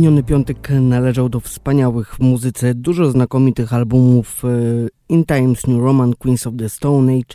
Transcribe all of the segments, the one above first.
Miniony piątek należał do wspaniałych w muzyce, dużo znakomitych albumów e, In Times New Roman, Queens of the Stone Age,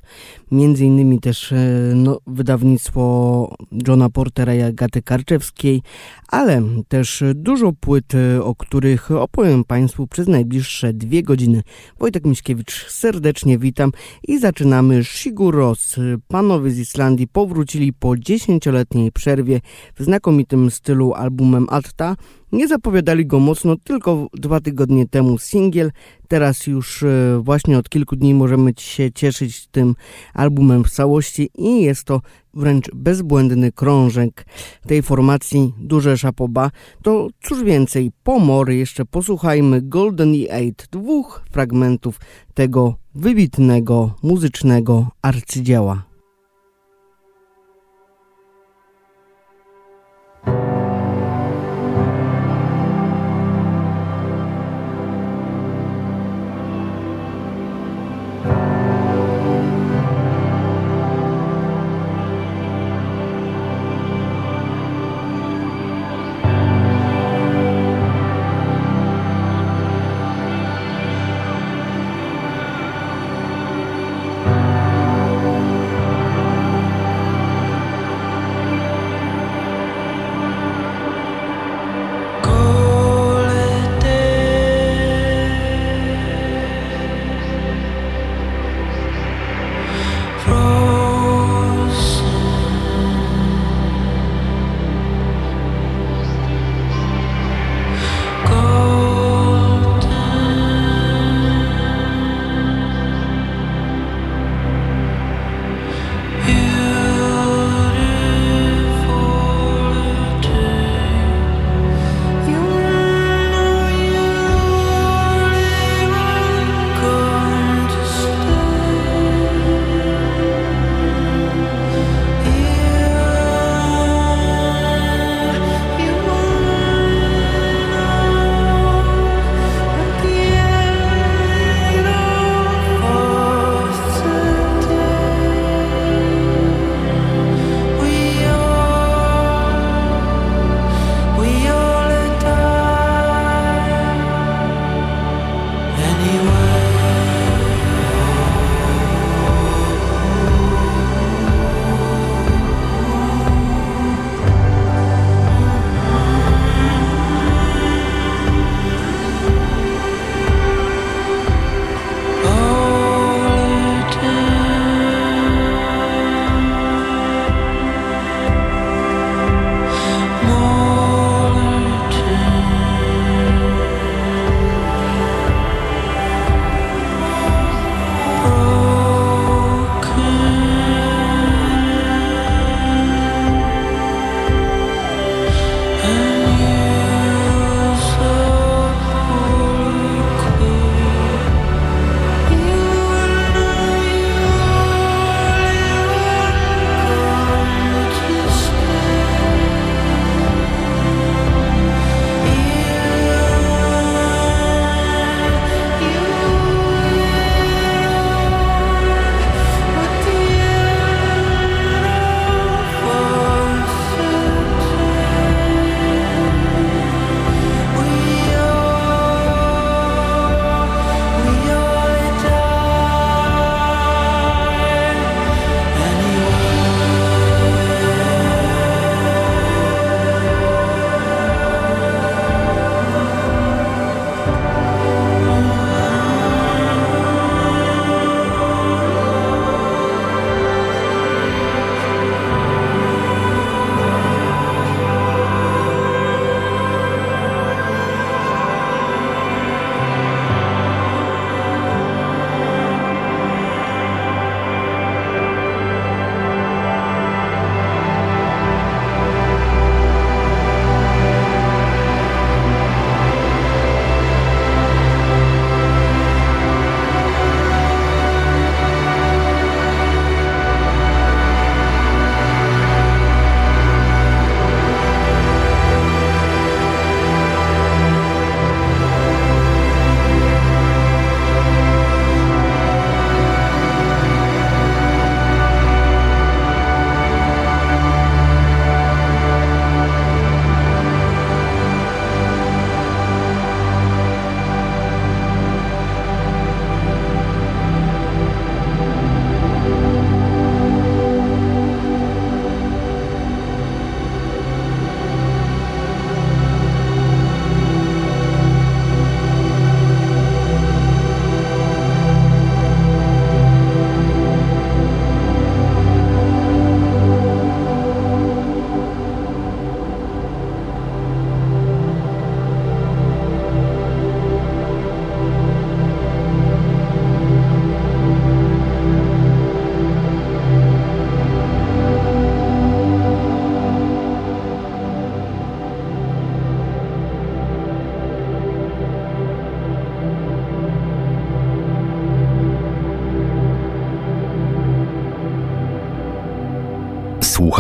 między innymi też e, no, wydawnictwo Johna Portera i Agaty Karczewskiej, ale też dużo płyt, e, o których opowiem Państwu przez najbliższe dwie godziny. Wojtek Miśkiewicz, serdecznie witam i zaczynamy Shiguros. Panowie z Islandii powrócili po dziesięcioletniej przerwie w znakomitym stylu albumem Alta, nie zapowiadali go mocno, tylko dwa tygodnie temu singiel. Teraz już e, właśnie od kilku dni możemy się cieszyć tym albumem w całości i jest to wręcz bezbłędny krążek tej formacji Duże Szapoba. To cóż więcej, pomory jeszcze posłuchajmy Golden Eight, dwóch fragmentów tego wybitnego muzycznego arcydzieła.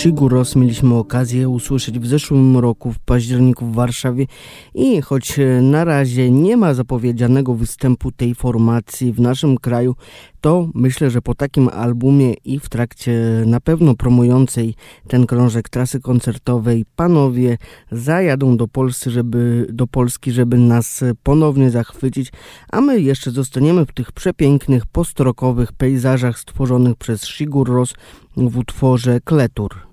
Shiguros mieliśmy okazję usłyszeć w zeszłym roku w październiku w Warszawie i choć na razie nie ma zapowiedzianego występu tej formacji w naszym kraju, to myślę, że po takim albumie i w trakcie na pewno promującej ten krążek trasy koncertowej panowie zajadą do Polski, żeby, do Polski, żeby nas ponownie zachwycić, a my jeszcze zostaniemy w tych przepięknych postrokowych pejzażach stworzonych przez Sigur Ros w utworze Kletur.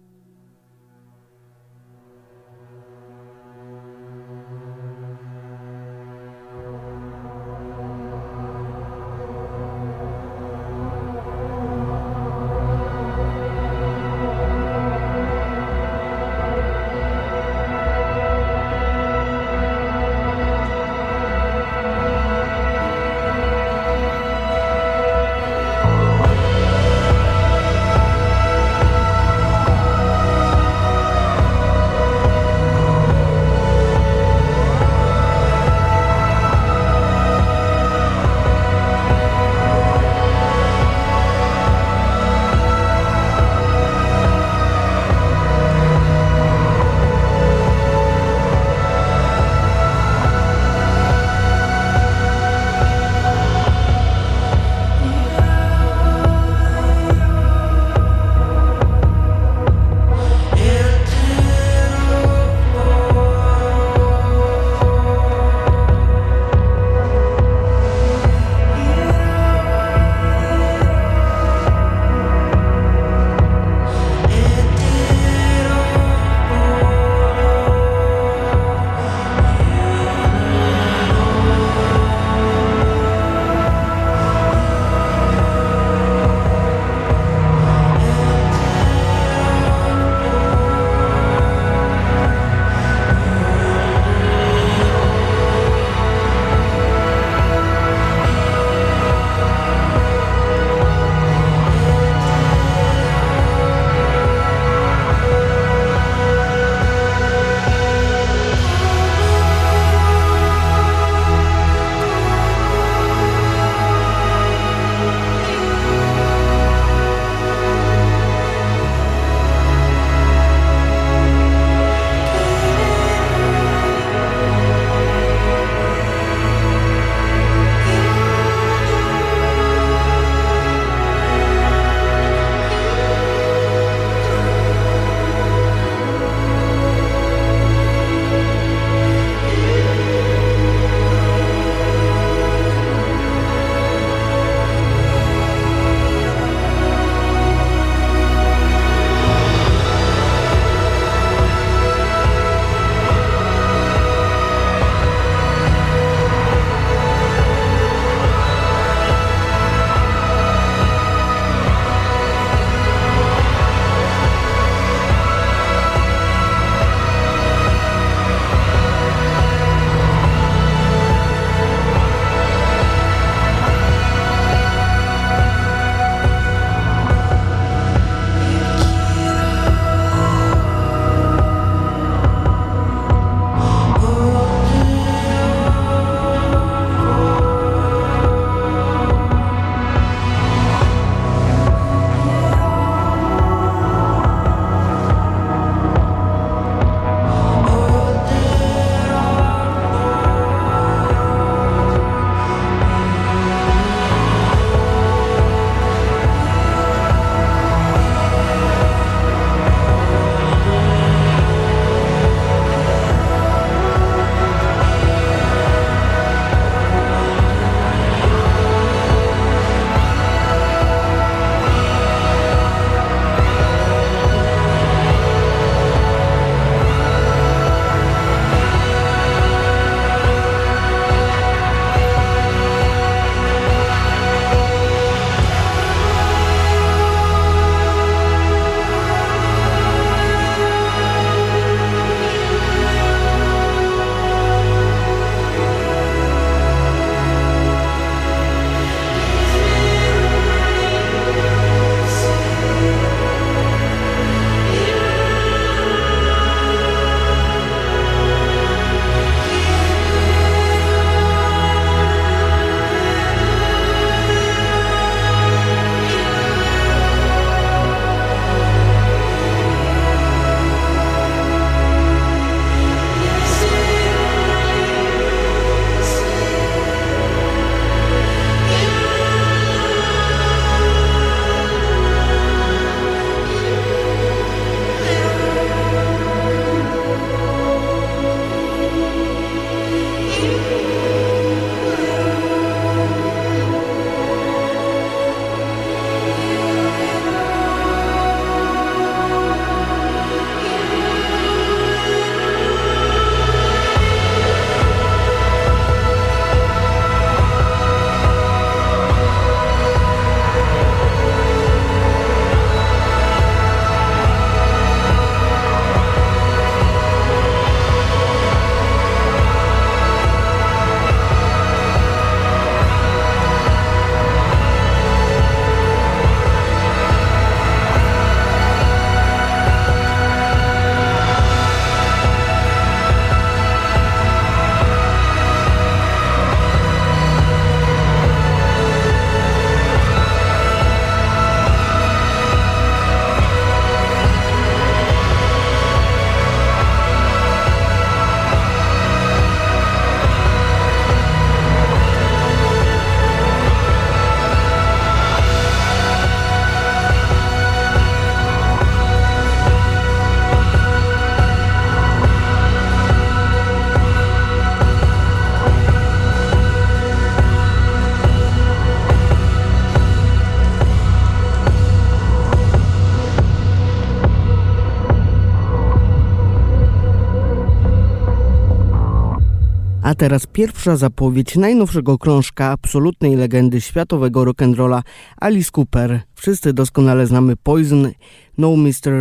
Teraz pierwsza zapowiedź najnowszego krążka absolutnej legendy światowego rock'n'rolla Alice Cooper. Wszyscy doskonale znamy Poison, No Mr.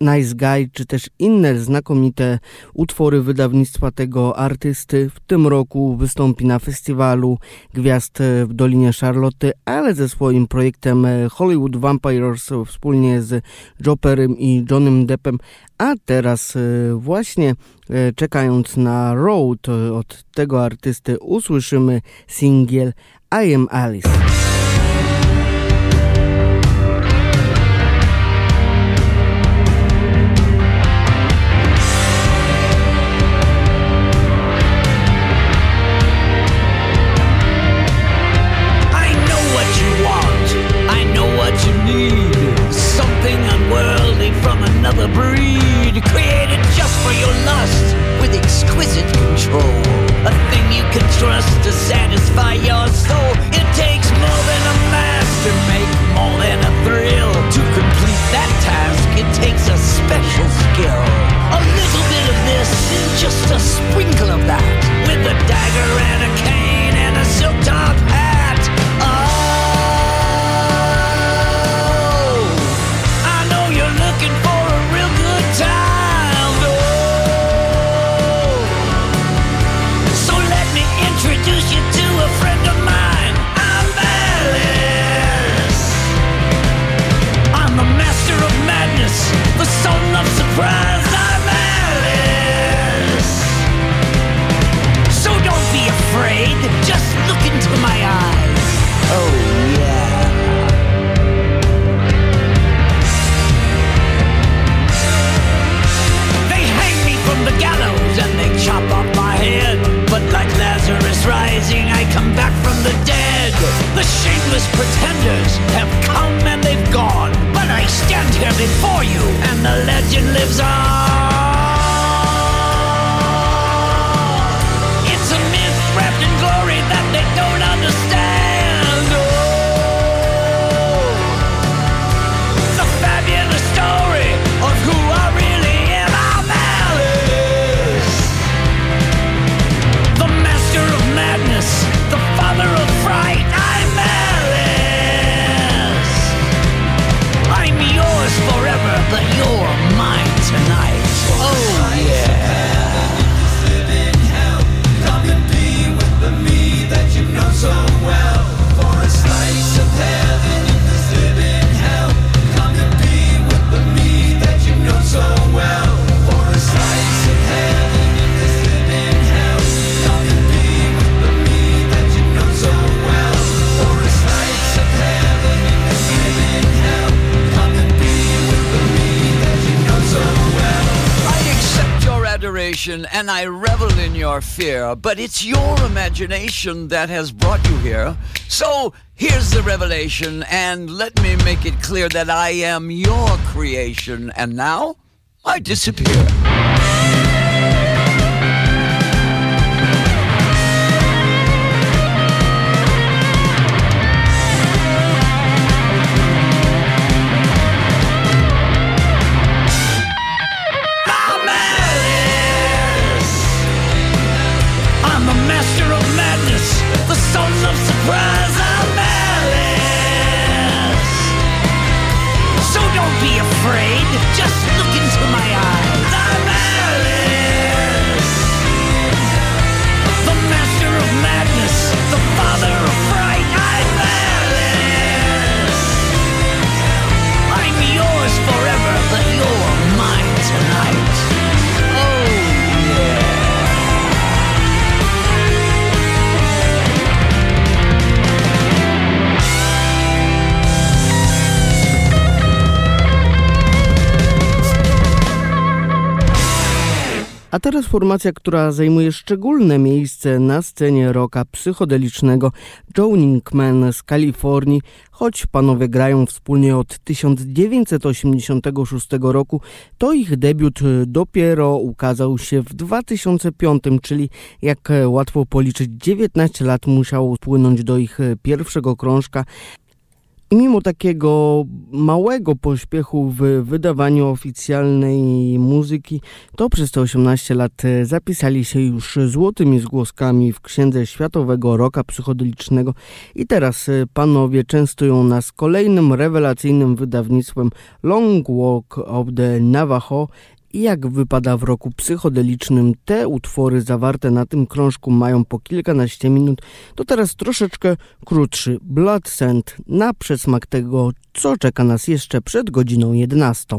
Nice Guy, czy też inne znakomite utwory wydawnictwa tego artysty. W tym roku wystąpi na festiwalu Gwiazd w Dolinie Charlotte, ale ze swoim projektem Hollywood Vampires wspólnie z Joperem i Johnem Deppem. A teraz e, właśnie e, czekając na Road od tego artysty usłyszymy singiel I Am Alice. Fear, but it's your imagination that has brought you here. So here's the revelation, and let me make it clear that I am your creation, and now I disappear. afraid. Just A teraz formacja, która zajmuje szczególne miejsce na scenie rocka psychodelicznego Journeyman z Kalifornii, choć panowie grają wspólnie od 1986 roku, to ich debiut dopiero ukazał się w 2005, czyli jak łatwo policzyć 19 lat musiało spłynąć do ich pierwszego krążka, Mimo takiego małego pośpiechu w wydawaniu oficjalnej muzyki, to przez te 18 lat zapisali się już złotymi zgłoskami w księdze światowego roka psychodelicznego. I teraz panowie częstują nas kolejnym rewelacyjnym wydawnictwem Long Walk of the Navajo jak wypada w roku psychodelicznym te utwory zawarte na tym krążku mają po kilkanaście minut, to teraz troszeczkę krótszy Blood Scent na przesmak tego, co czeka nas jeszcze przed godziną 11.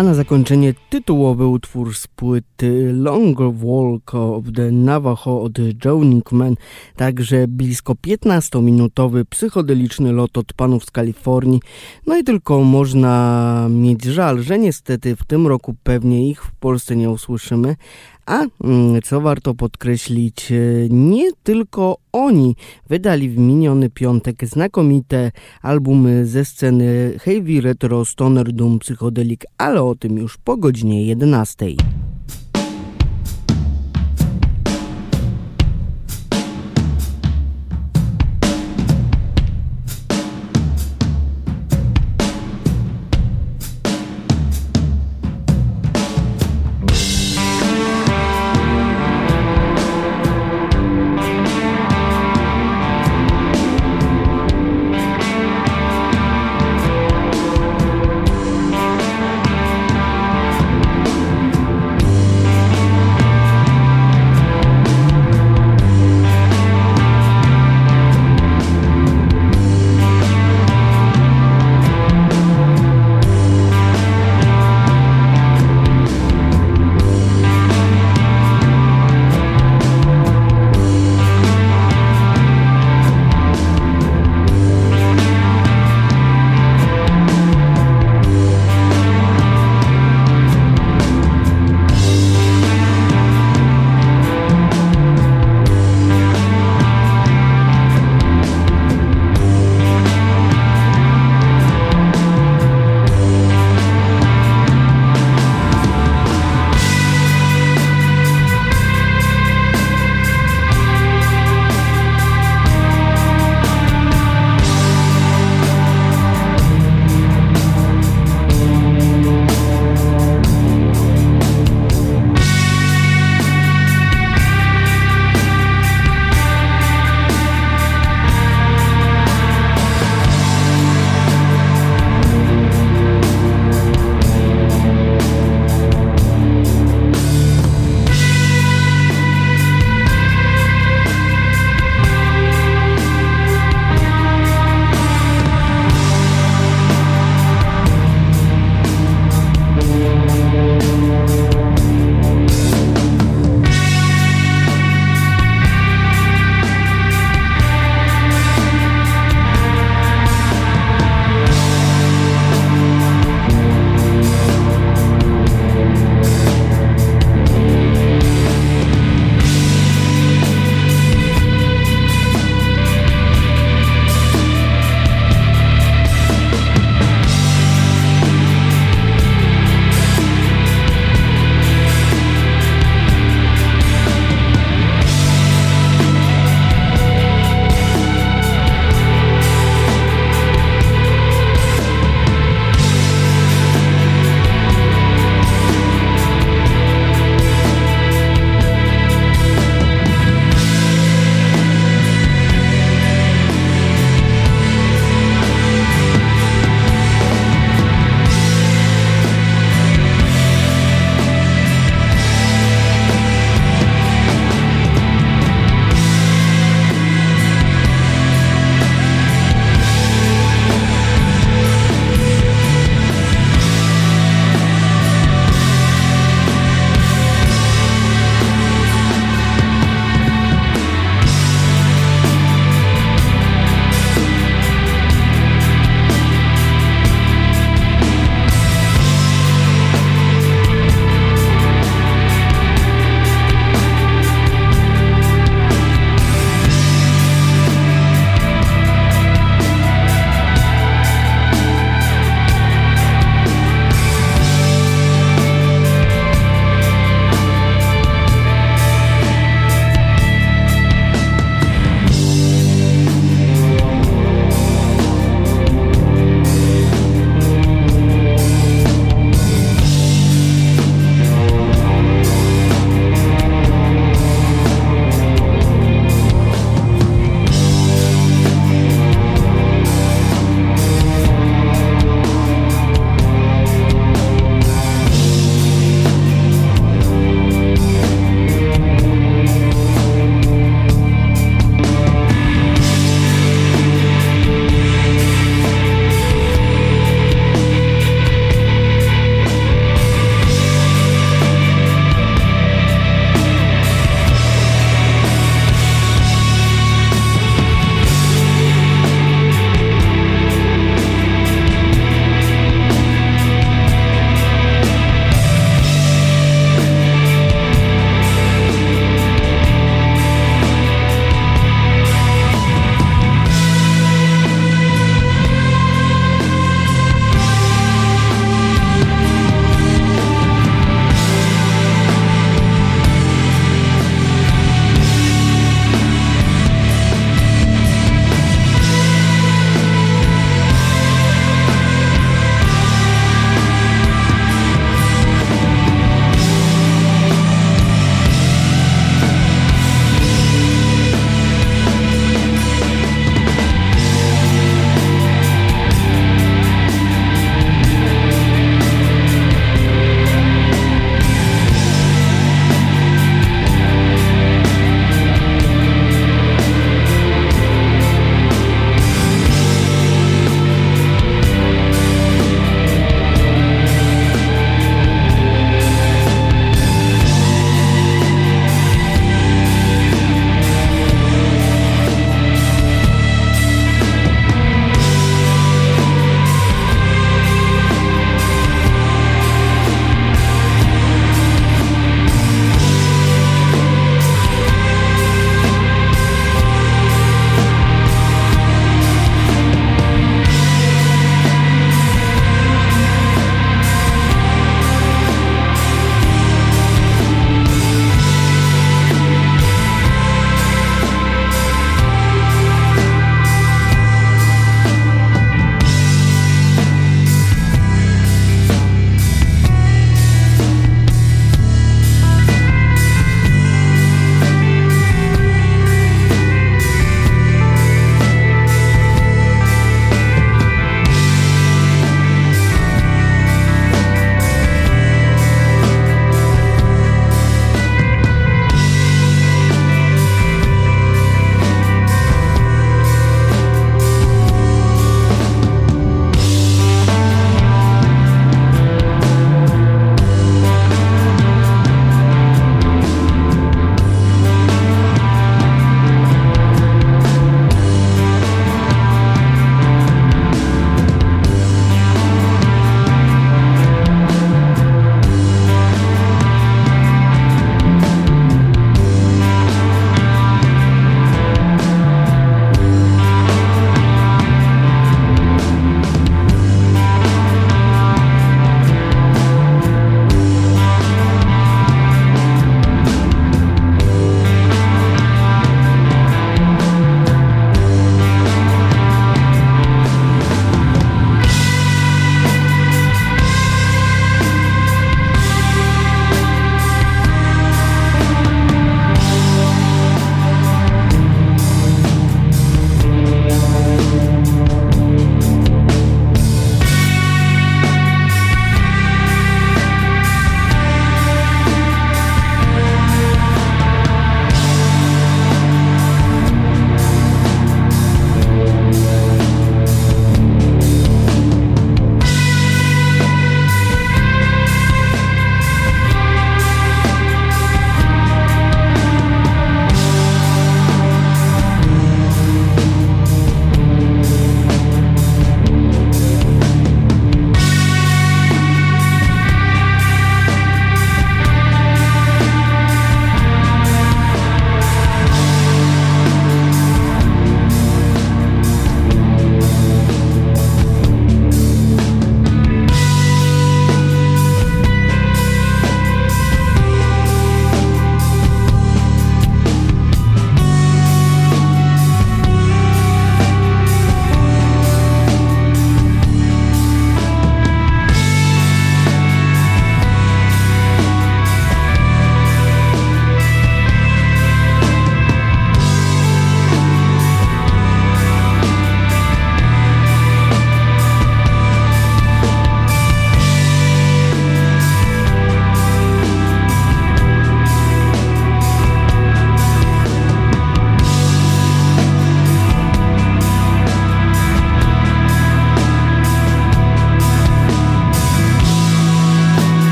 A na zakończenie tytułowy utwór z płyty Longer Walk of the Navajo od Joe Nickman, także blisko 15-minutowy psychodeliczny lot od panów z Kalifornii. No i tylko można mieć żal, że niestety w tym roku pewnie ich w Polsce nie usłyszymy, a mm, co warto podkreślić, e, nie tylko oni wydali w miniony piątek znakomite albumy ze sceny Heavy Retro Stoner Doom Psychodelic, ale o tym już po godzinie 11.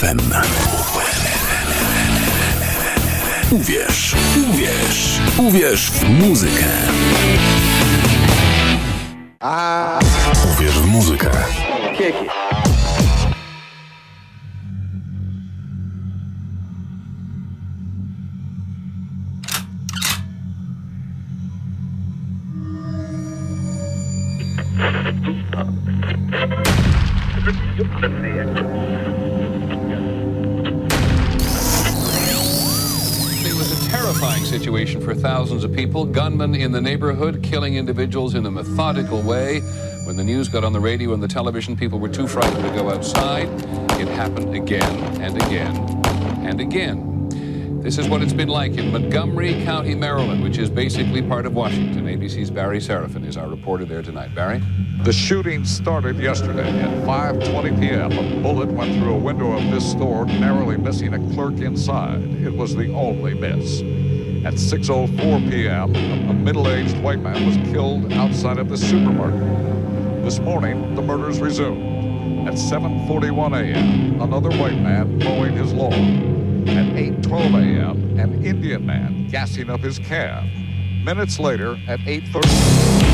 UWMFM. In a methodical way. When the news got on the radio and the television, people were too frightened to go outside. It happened again and again and again. This is what it's been like in Montgomery County, Maryland, which is basically part of Washington. ABC's Barry Seraphin is our reporter there tonight. Barry? The shooting started yesterday at 5:20 p.m. A bullet went through a window of this store, narrowly missing a clerk inside. It was the only miss. At 6:04 p.m., a middle-aged white man was killed outside of the supermarket. This morning, the murders resumed. At 7:41 a.m., another white man mowing his lawn. At 8:12 a.m., an Indian man gassing up his cab. Minutes later, at 8:30.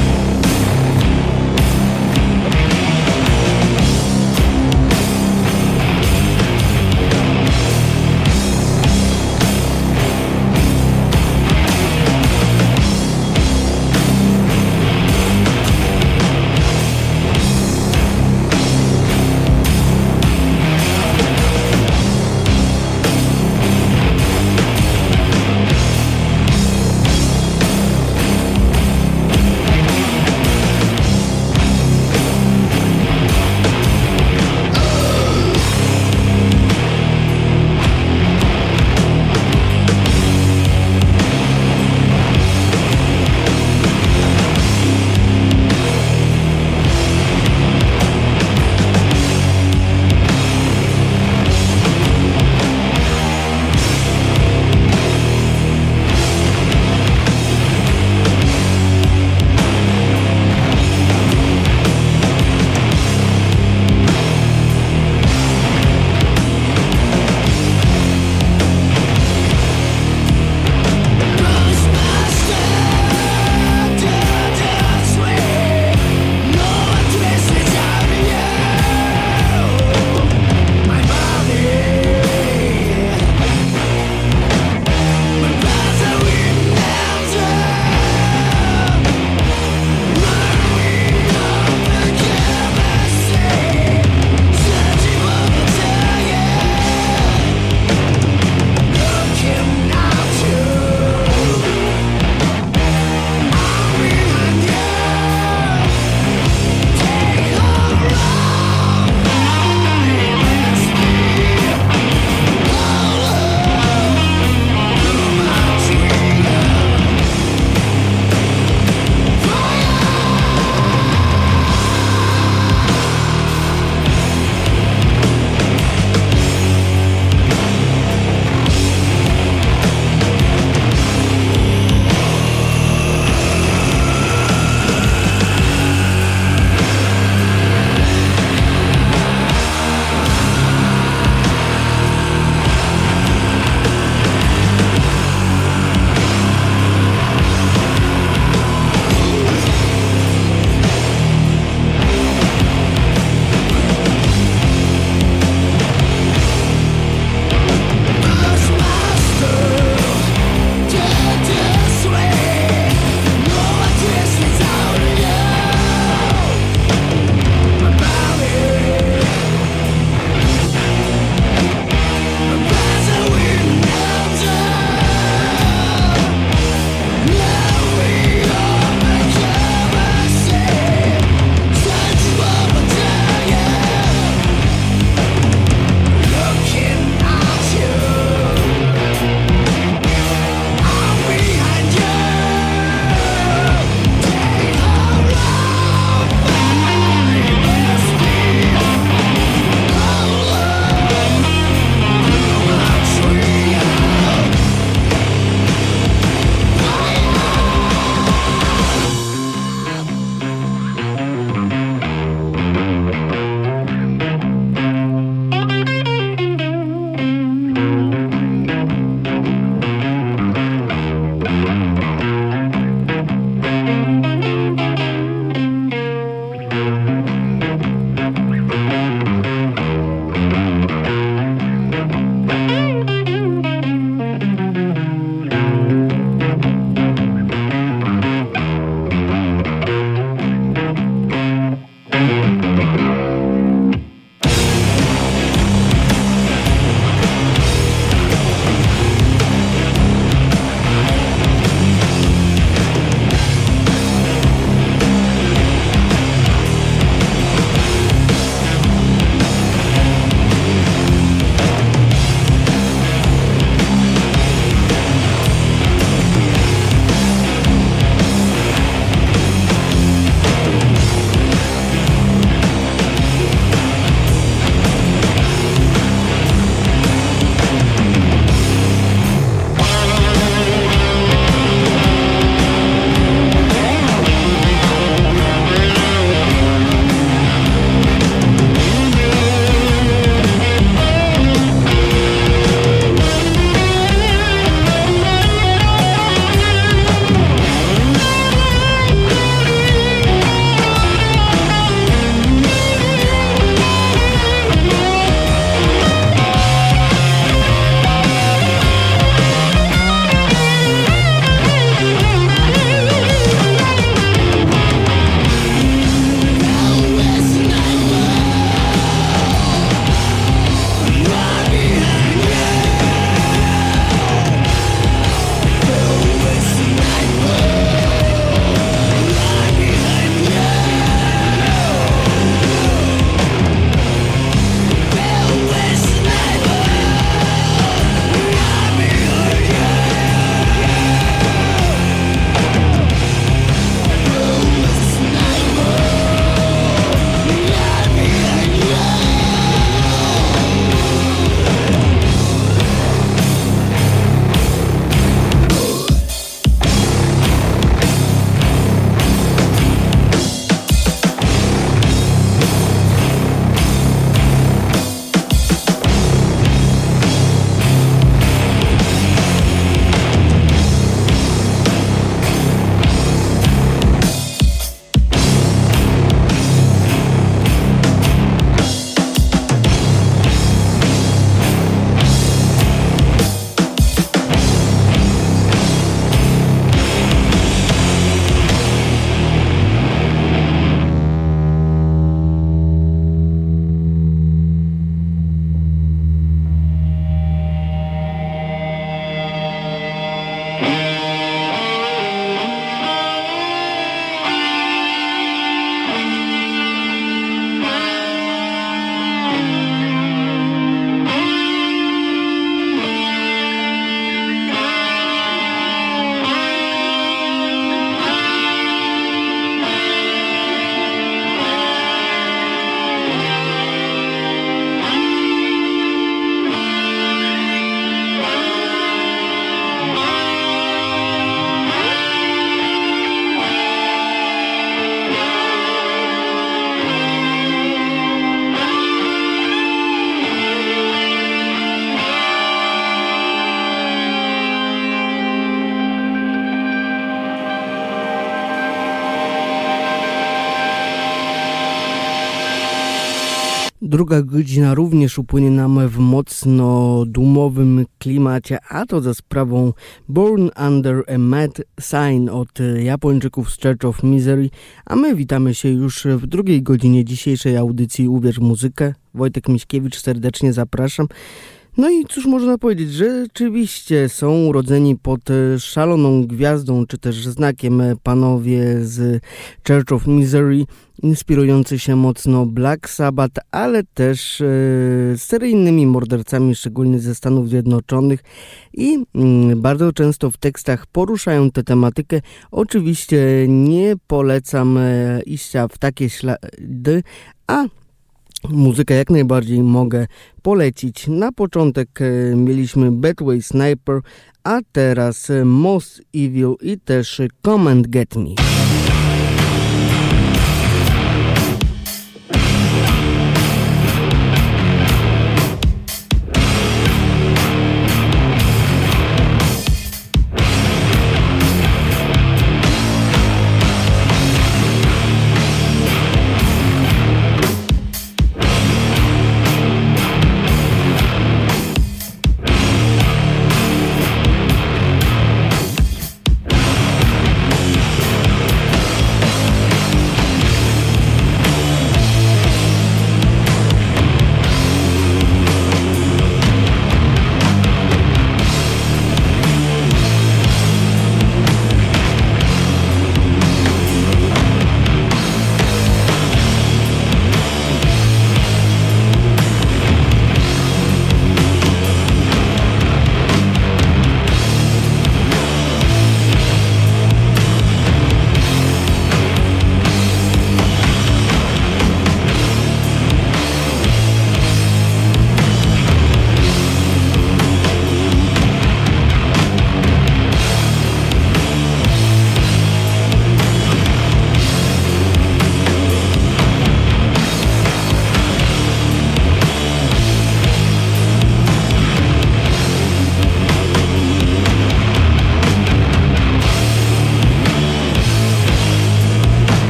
Druga godzina również upłynie nam w mocno dumowym klimacie, a to za sprawą Born Under a Mad Sign od Japończyków z Church of Misery, a my witamy się już w drugiej godzinie dzisiejszej audycji Uwierz Muzykę. Wojtek Miśkiewicz, serdecznie zapraszam. No i cóż można powiedzieć, że rzeczywiście są urodzeni pod szaloną gwiazdą, czy też znakiem panowie z Church of Misery, inspirujący się mocno Black Sabbath, ale też e, seryjnymi mordercami, szczególnie ze Stanów Zjednoczonych i mm, bardzo często w tekstach poruszają tę tematykę. Oczywiście nie polecam e, iścia w takie ślady, a Muzykę jak najbardziej mogę polecić. Na początek e, mieliśmy Bedway Sniper, a teraz Most Evil i też Come and Get Me.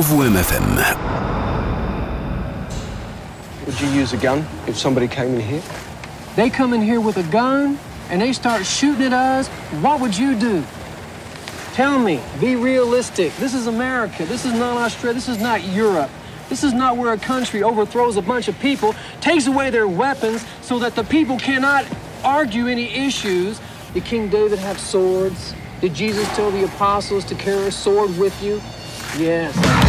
Radio UWMFM. Would you use a gun if somebody came in here? They come in here with a gun and they start shooting at us. What would you do? Tell me, be realistic. This is America. This is not Australia. This is not Europe. This is not where a country overthrows a bunch of people, takes away their weapons so that the people cannot argue any issues. Did King David have swords? Did Jesus tell the apostles to carry a sword with you? Yes.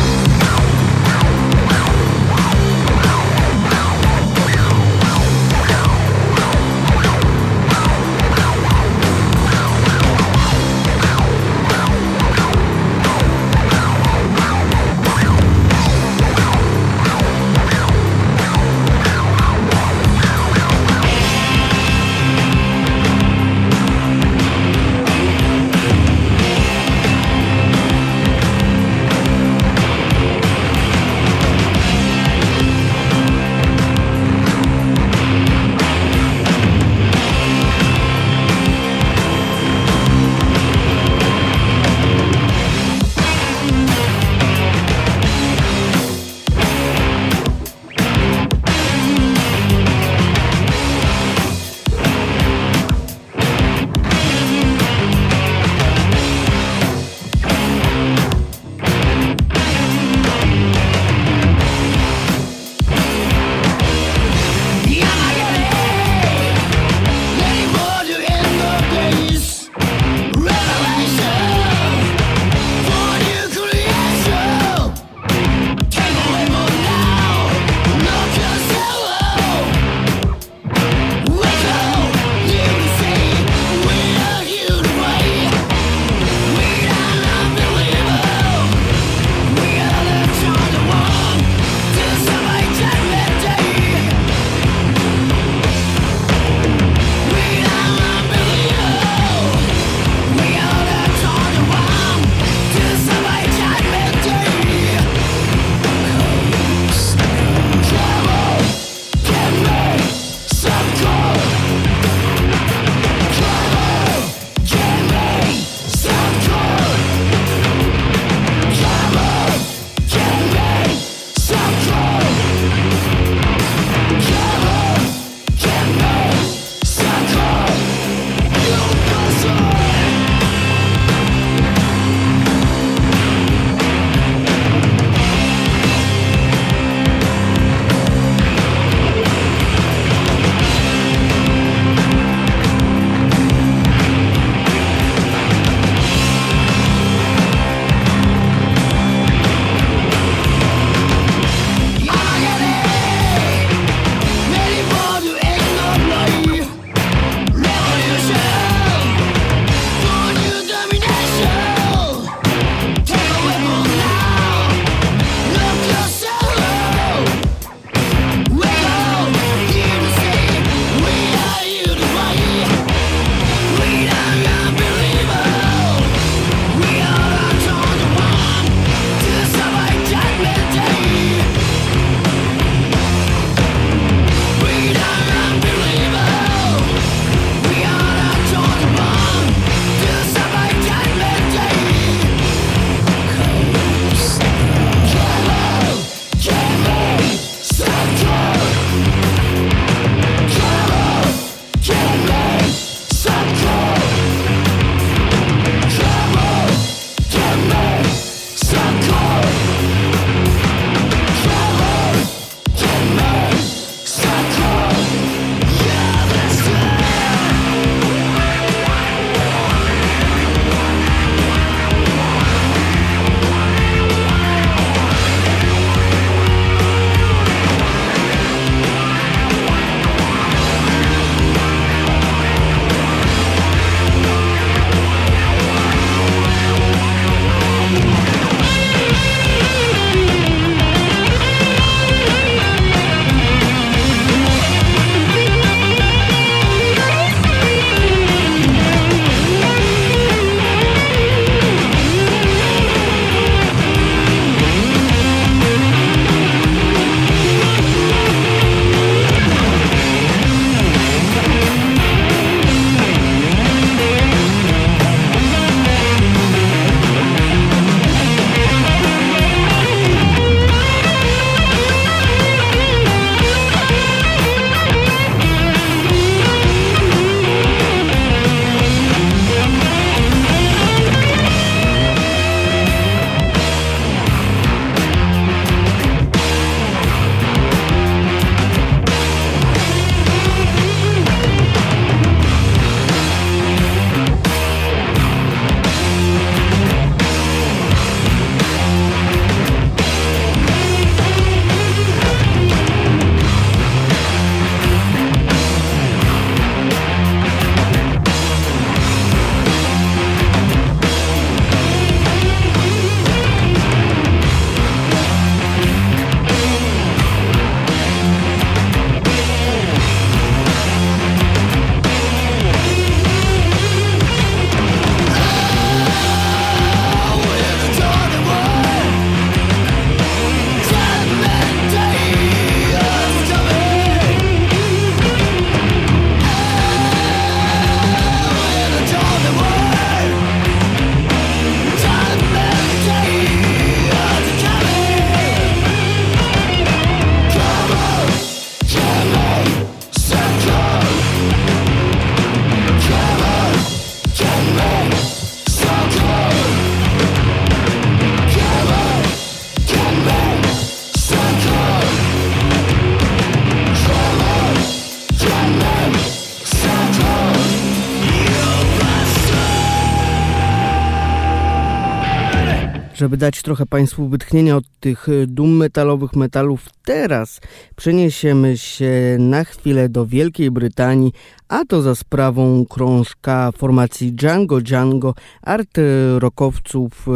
Dać trochę Państwu wytchnienia od tych e, dum metalowych metalów, teraz przeniesiemy się na chwilę do Wielkiej Brytanii, a to za sprawą krążka formacji Django Django, art rockowców e,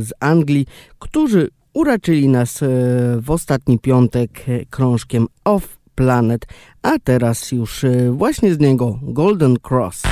z Anglii, którzy uraczyli nas e, w ostatni piątek krążkiem Off Planet, a teraz już właśnie z niego Golden Cross.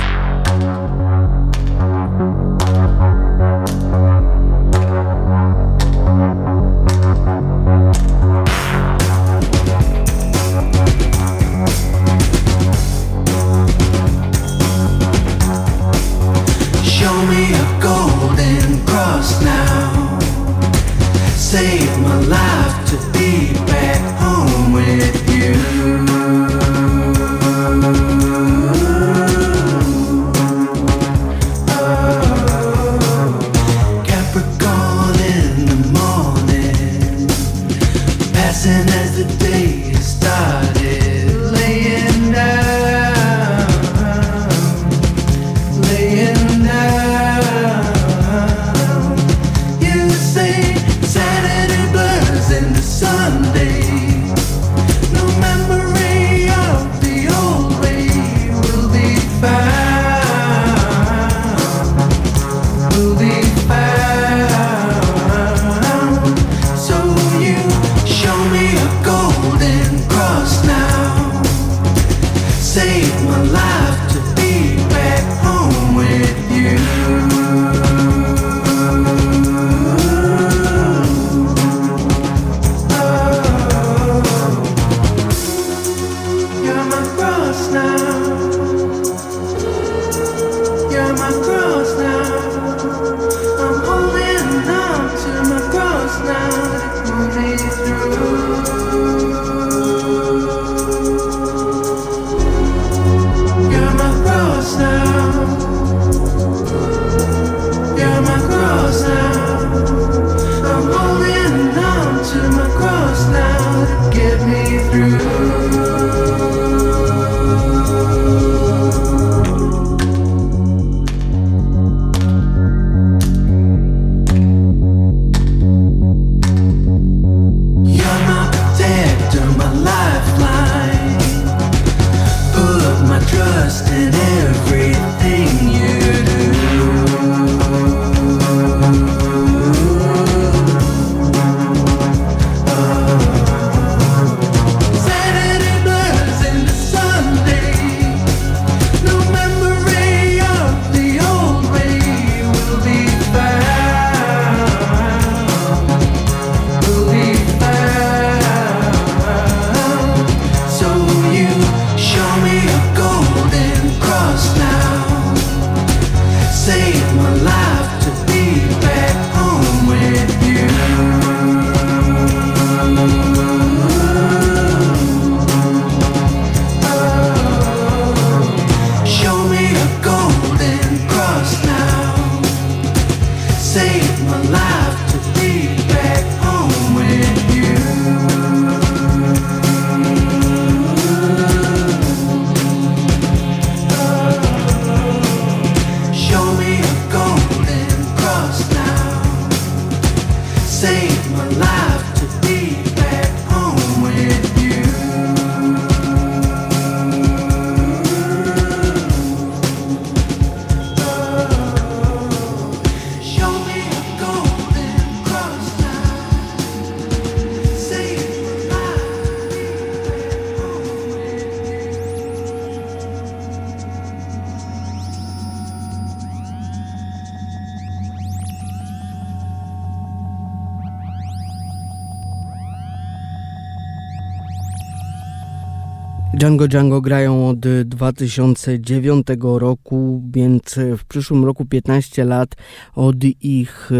Django Django grają od 2009 roku, więc w przyszłym roku 15 lat od ich e,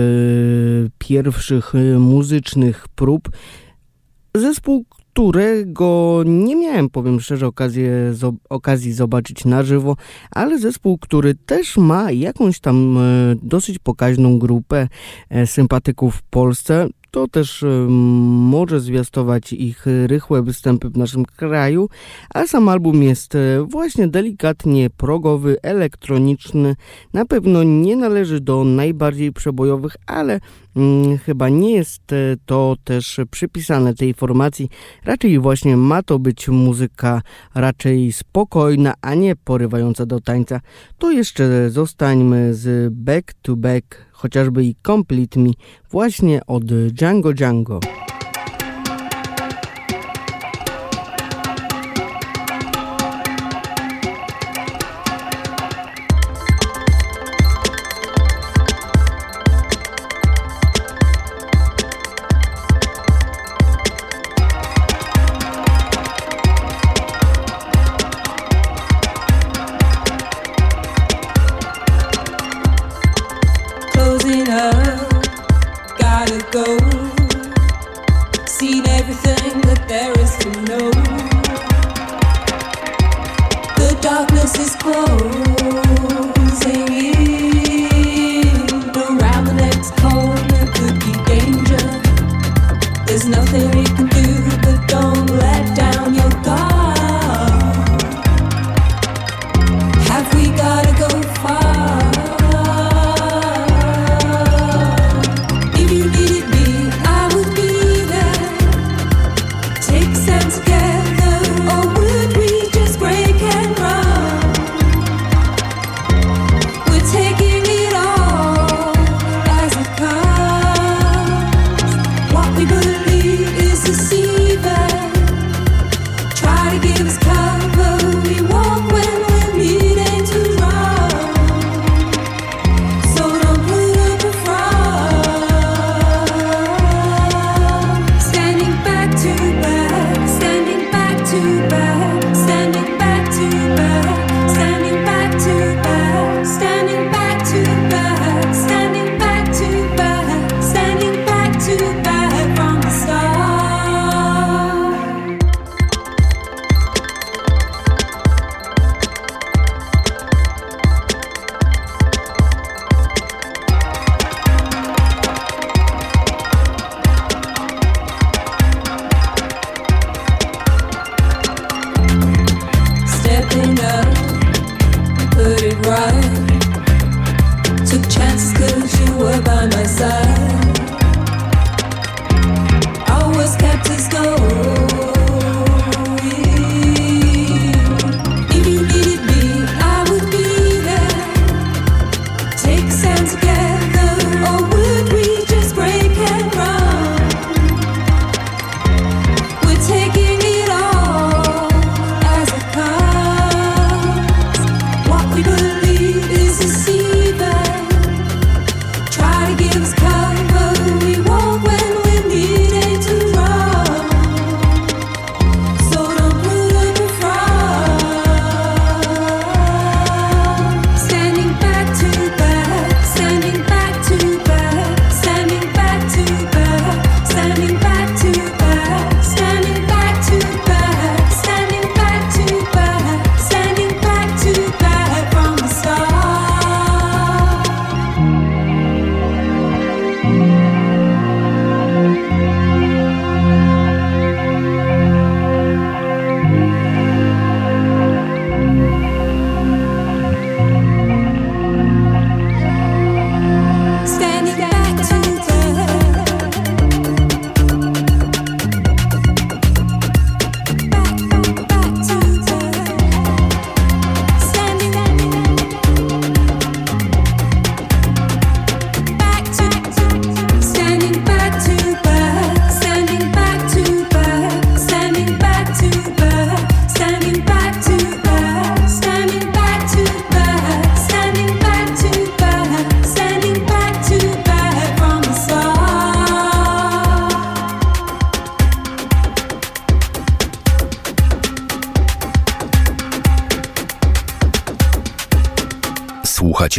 pierwszych e, muzycznych prób. Zespół, którego nie miałem, powiem szczerze, okazję, z, okazji zobaczyć na żywo, ale zespół, który też ma jakąś tam e, dosyć pokaźną grupę sympatyków w Polsce to też może zwiastować ich rychłe występy w naszym kraju, a sam album jest e, właśnie delikatnie progowy, elektroniczny. Na pewno nie należy do najbardziej przebojowych, ale mm, chyba nie jest e, to też przypisane tej formacji. Raczej właśnie ma to być muzyka raczej spokojna, a nie porywająca do tańca. To jeszcze zostańmy z Back to Back, chociażby i Complete Me, właśnie od Django Django.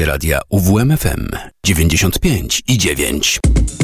Radia UWMFM 95 i 9.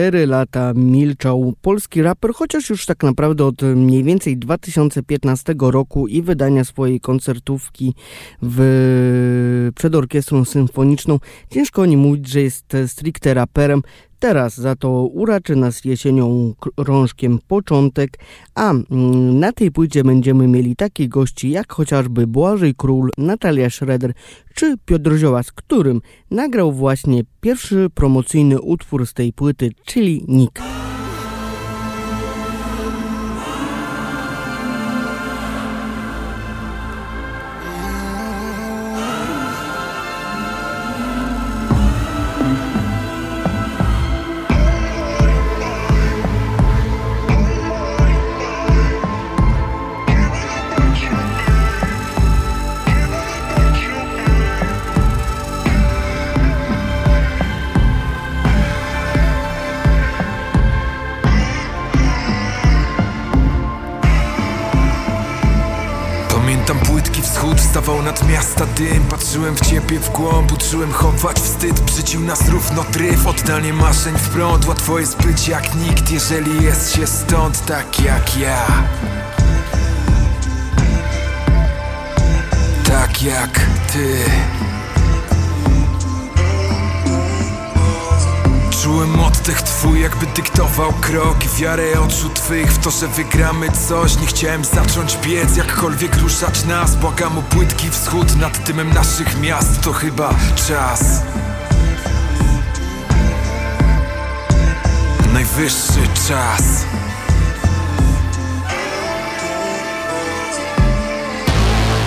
4 lata milczał polski raper, chociaż już tak naprawdę od mniej więcej 2015 roku i wydania swojej koncertówki w, przed orkiestrą symfoniczną ciężko nie mówić, że jest stricte raperem. Teraz za to uraczy nas jesienią rążkiem początek, a mm, na tej płycie będziemy mieli takich gości jak chociażby Błażej Król, Natalia Schroeder czy Piotr Zioła, z którym nagrał właśnie pierwszy promocyjny utwór z tej płyty, czyli Nick. Miasta dym. Patrzyłem w ciebie w głąb, uczyłem chować wstyd. Brzydził nas równo tryf, oddanie maszeń w prąd. Łatwo jest być jak nikt, jeżeli jest się stąd tak jak ja. Tak jak ty Czułem oddech twój jakby dyktował krok. Wiarę oczu twych w to, że wygramy coś. Nie chciałem zacząć biec, jakkolwiek ruszać nas. Błagam o płytki wschód nad dymem naszych miast. To chyba czas. Najwyższy czas.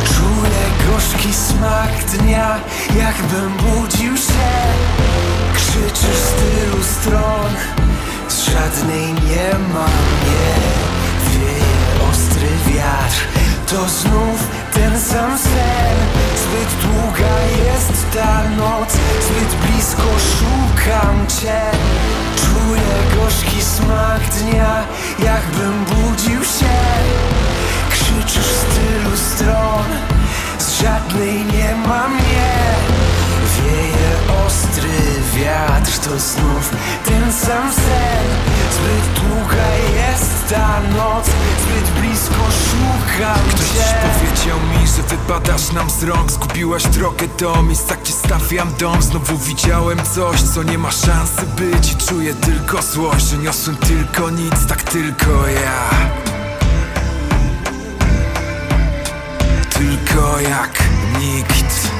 Czuję gorzki smak dnia Jakbym budził się Krzyczysz z tylu stron Z żadnej nie ma mnie. Wieje ostry wiatr To znów ten sam sen. Zbyt długa jest ta noc Zbyt blisko szukam Cię. Czuję gorzki smak dnia Jakbym budził się. Krzyczysz z tylu stron Z żadnej nie ma mnie Wieje ostry wiatr To znów ten sam sen. Zbyt długa jest ta noc Zbyt blisko szukam Ktoś cię. powiedział mi, że wypadasz nam z rąk. Zgubiłaś drogę do miejsca, gdzie stawiam dom. Znowu widziałem coś, co nie ma szansy być. I czuję tylko złość, że niosłem tylko nic Tak tylko ja. Tylko jak nikt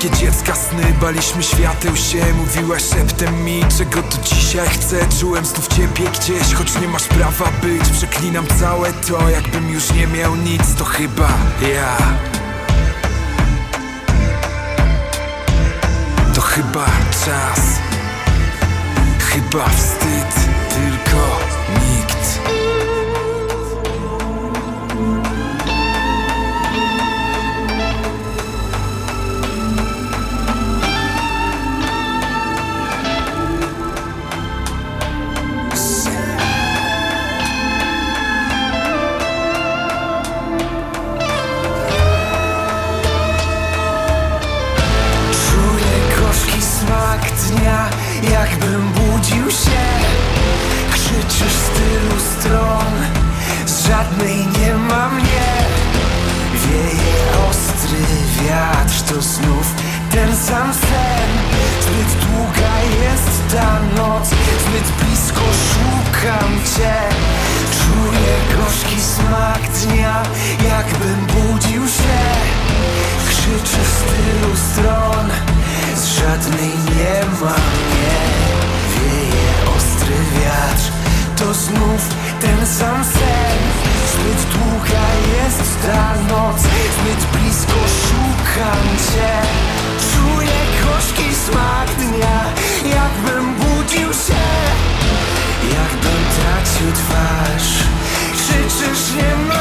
Krótkie dziecka sny, baliśmy świateł się Mówiłaś szeptem mi, czego tu dzisiaj chcę. Czułem znów ciebie gdzieś, choć nie masz prawa być. Przeklinam całe to, jakbym już nie miał nic. To chyba ja. To chyba czas. Chyba wstyd, jakbym budził się. Krzyczysz z tylu stron Z żadnej nie ma mnie. Wieje ostry wiatr To znów ten sam sen. Zbyt długa jest ta noc Zbyt blisko szukam Cię. Czuję gorzki smak dnia Jakbym budził się. Krzyczysz z tylu stron Z żadnej nie ma mnie. Wieje ostry wiatr. To znów ten sam sen. Zbyt długa jest ta noc. Zbyt blisko szukam Cię. Czuję gorzki smak dnia. Jakbym budził się. Jakbym tracił twarz. Krzyczysz nie ma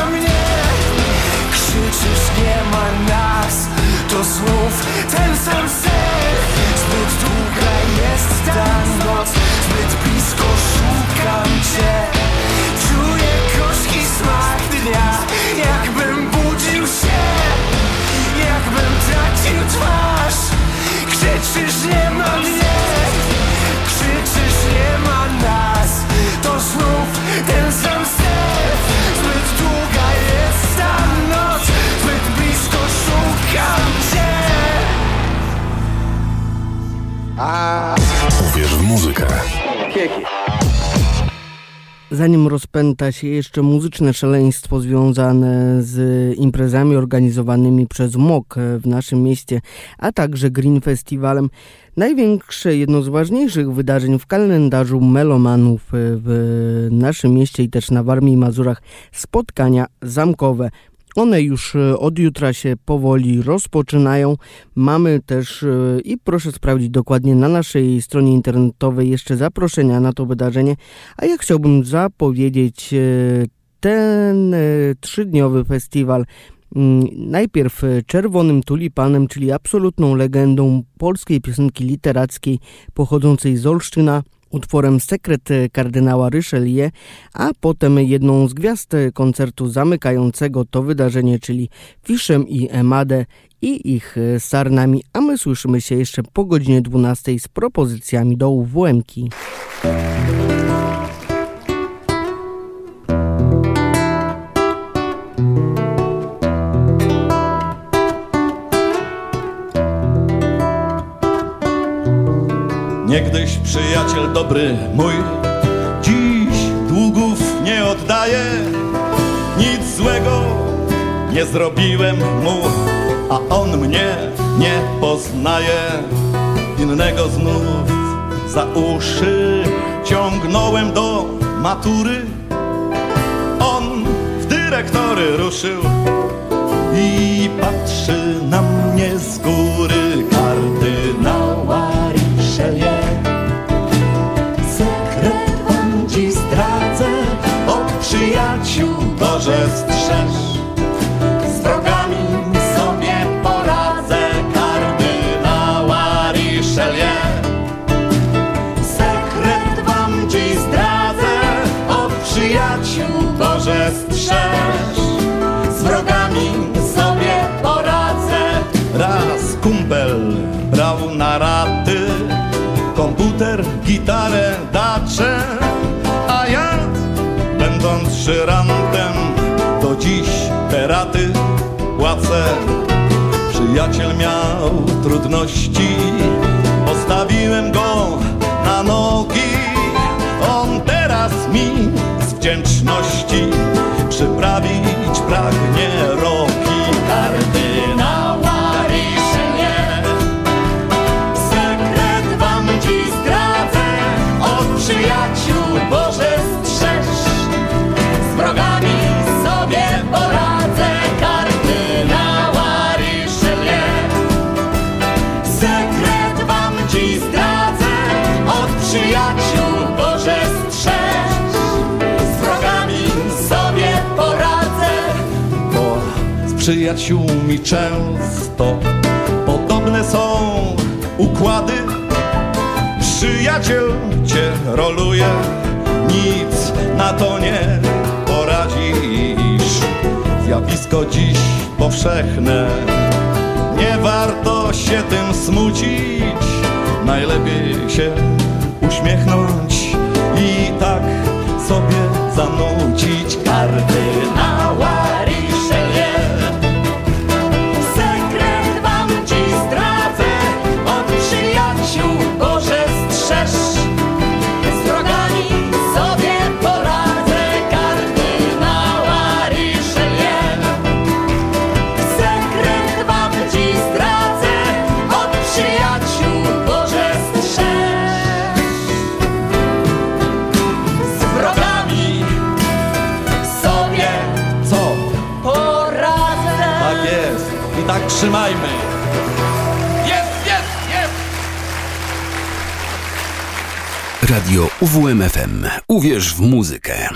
rozpęta się jeszcze muzyczne szaleństwo związane z imprezami organizowanymi przez MOK w naszym mieście, a także Green Festivalem, największe, jedno z ważniejszych wydarzeń w kalendarzu melomanów w naszym mieście i też na Warmii i Mazurach spotkania zamkowe. One już e, od jutra się powoli rozpoczynają. Mamy też e, i proszę sprawdzić dokładnie na naszej stronie internetowej jeszcze zaproszenia na to wydarzenie. A ja chciałbym zapowiedzieć e, ten trzydniowy festiwal mm, najpierw Czerwonym Tulipanem, czyli absolutną legendą polskiej piosenki literackiej pochodzącej z Olsztyna utworem Sekret kardynała Richelieu, a potem jedną z gwiazd koncertu zamykającego to wydarzenie, czyli Fiszem i Emadę i ich sarnami, a my słyszymy się jeszcze po godzinie 12 z propozycjami do UWM-ki. Niegdyś przyjaciel dobry mój Dziś długów nie oddaje Nic złego nie zrobiłem mu A on mnie nie poznaje. Innego znów za uszy Ciągnąłem do matury. On w dyrektory ruszył I patrzy na mnie just Przyjaciel miał trudności. Postawiłem go na nogi. On teraz mi z wdzięczności Przyprawić pragnie roki. Kardynała Sekret wam dziś przyjaciółmi często. Podobne są układy. Przyjaciel cię roluje. Nic na to nie poradzisz. Zjawisko dziś powszechne. Nie warto się tym smucić. Najlepiej się uśmiechnąć I tak sobie zanucić Kardynała trzymajmy Jest, jest, jest! Radio UWMFM. Uwierz w muzykę.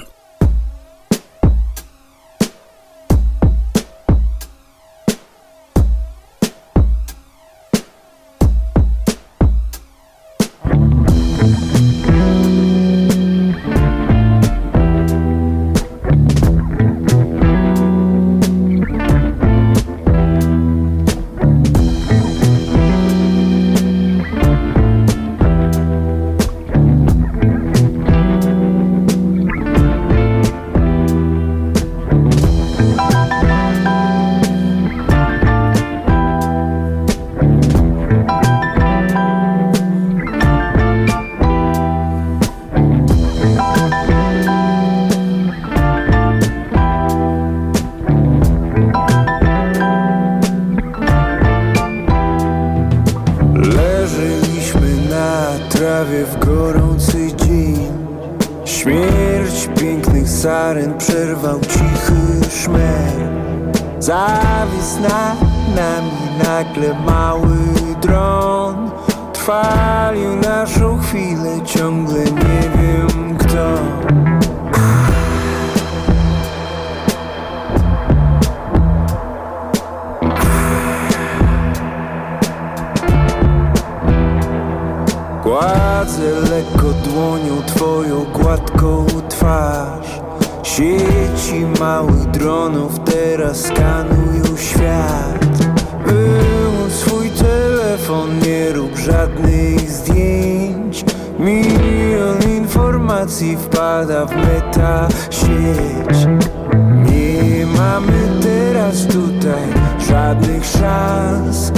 Szans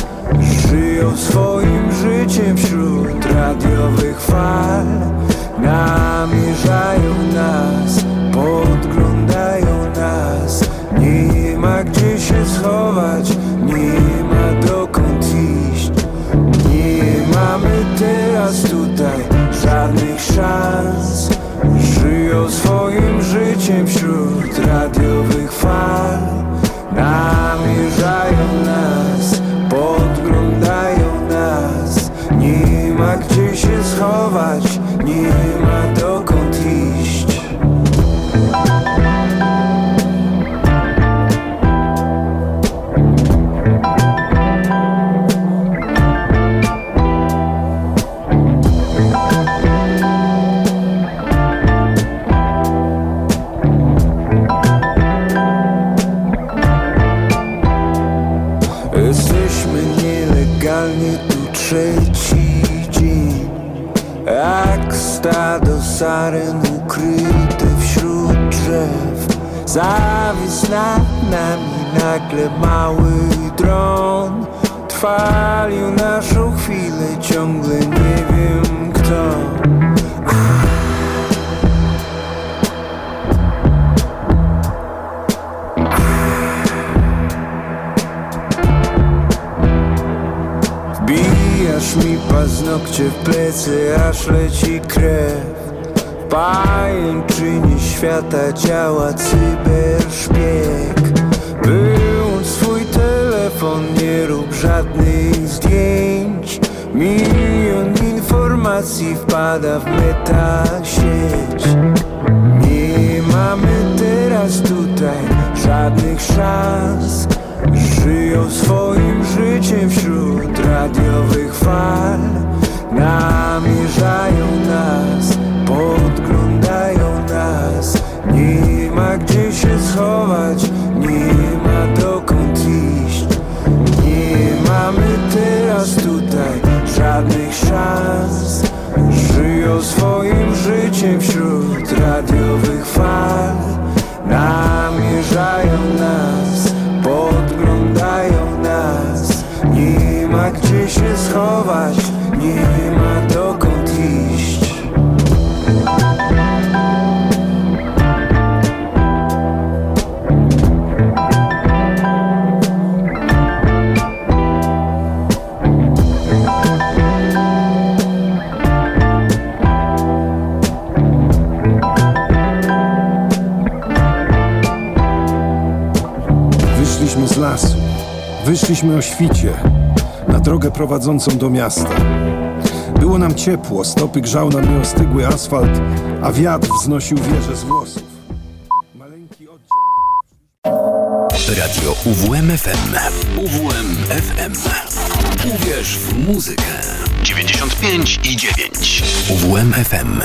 Żyją swoim życiem wśród radiowych fal. Namierzają nas, podglądają nas. Nie ma gdzie się schować, nie ma dokąd iść. Nie mamy teraz tutaj żadnych szans. Żyją swoim życiem wśród radiowych schować, saren ukryte wśród drzew. Zawisł nad nami nagle mały dron. Trwalił naszą chwilę, ciągle nie wiem kto. Wbijasz mi paznokcie w plecy, aż leci krew W pajęczynie świata działa cyberszpieg. Wyłącz swój telefon, nie rób żadnych zdjęć. Milion informacji wpada w meta sieć Nie mamy teraz tutaj żadnych szans Żyją swoim życiem wśród radiowych fal. Namierzają nas, Nie ma gdzie się schować, nie ma dokąd iść. Nie mamy teraz tutaj żadnych szans. Żyją swoim życiem wśród radiowych wyszliśmy o świcie, na drogę prowadzącą do miasta. Było nam ciepło, stopy grzał na mnie ostygły asfalt, a wiatr wznosił wieże z włosów. Radio UWMFM. UWMFM. Uwierz w muzykę. 95 i 9. UWMFM.